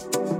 you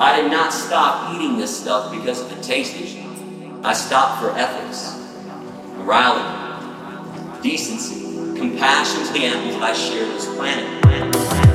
I did not stop eating this stuff because of the taste. I stopped for ethics, morality, decency, compassion to the animals I share this planet. planet, planet.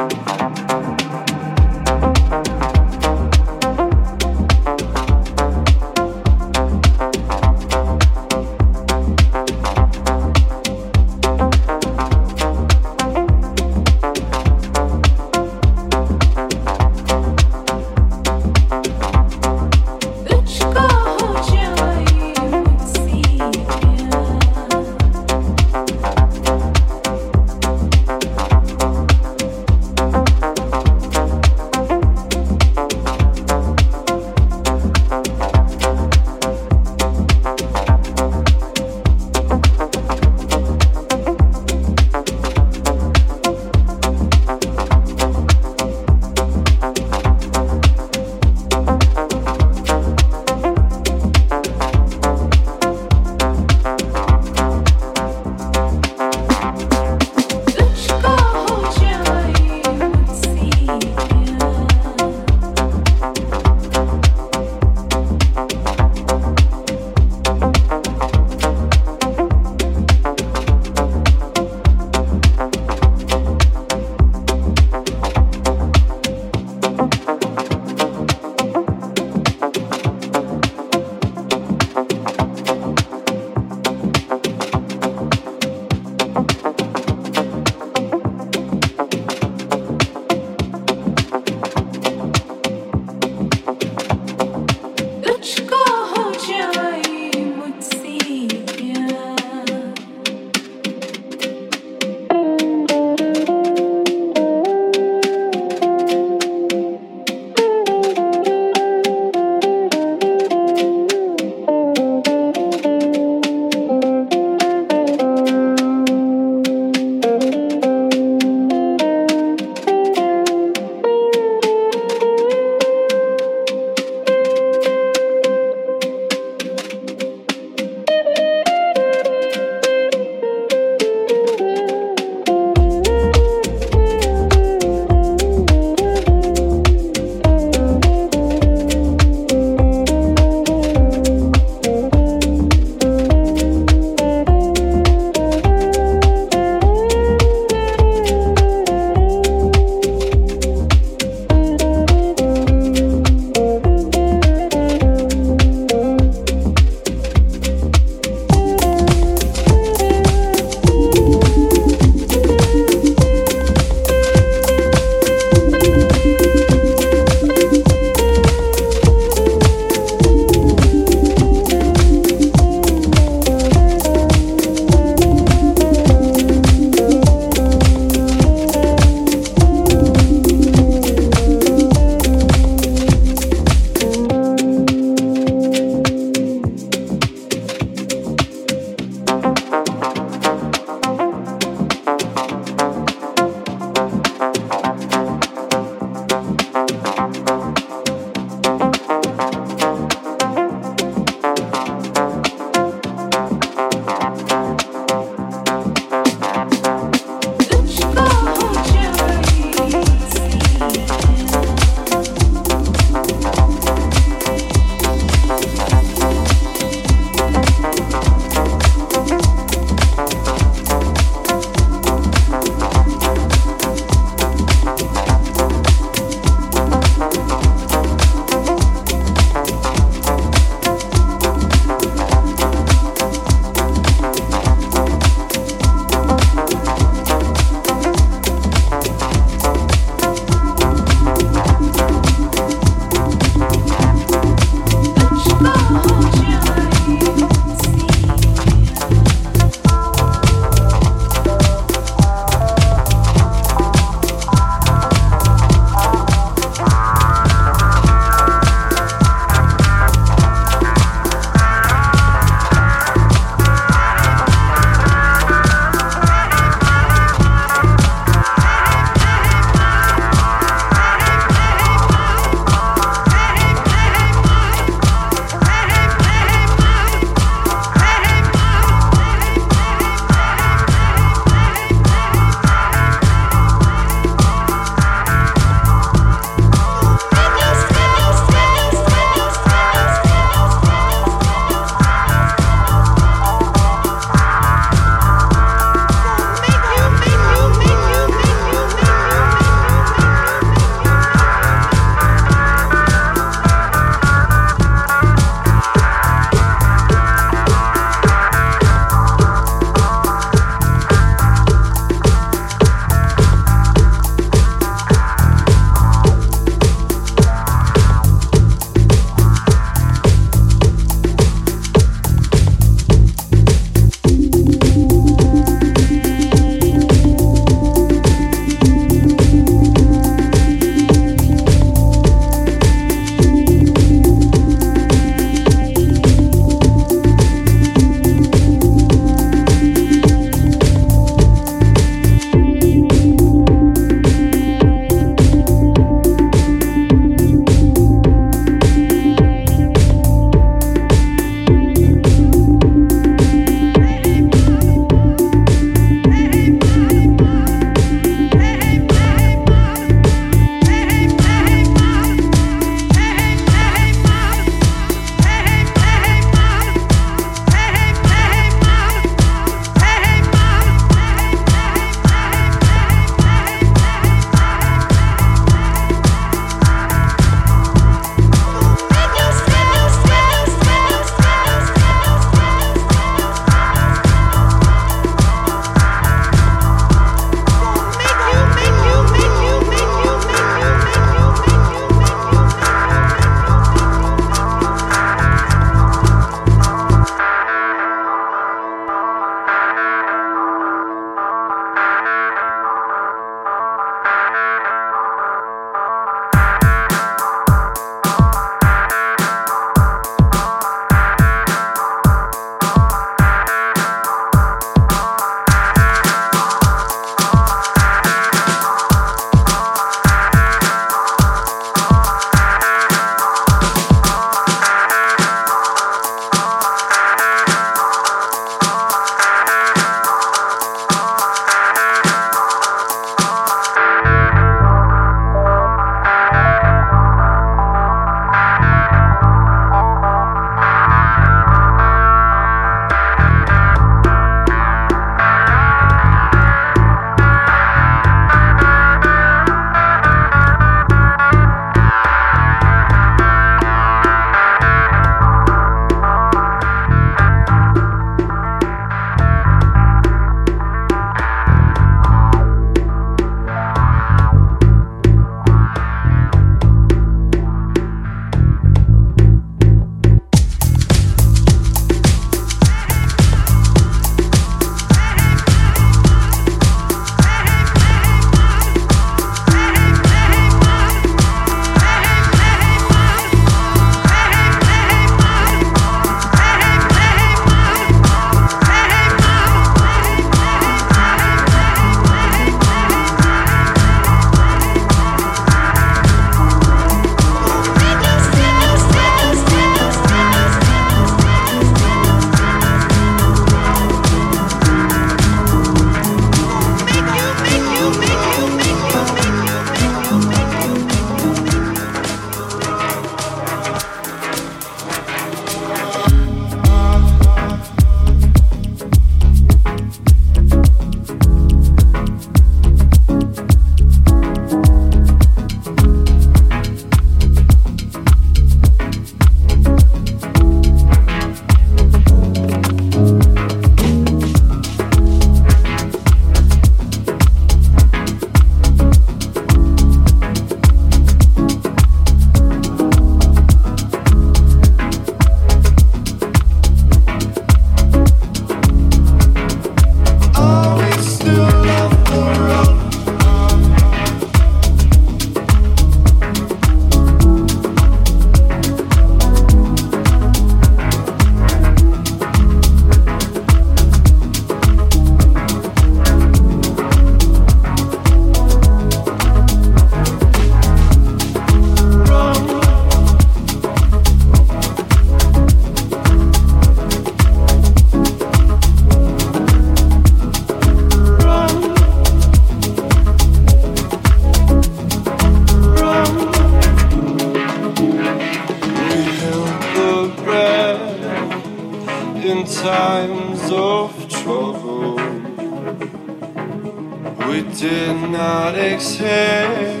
Not exhale,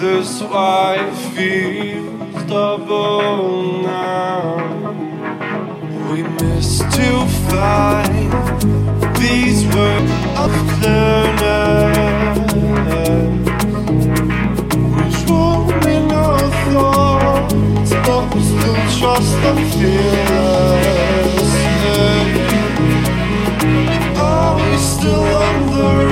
that's why it feels double now. We miss to find these words of clearness. Which one in our thoughts, but we still trust and fearless. Are we still on the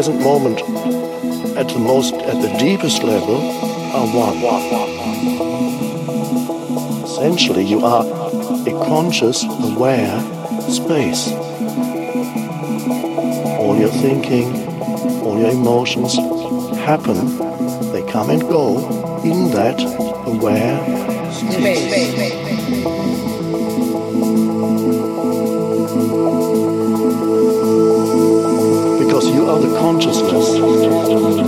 present moment at the most, at the deepest level, are one. Essentially, you are a conscious, aware space. All your thinking, all your emotions happen, they come and go in that aware space. Are the consciousness.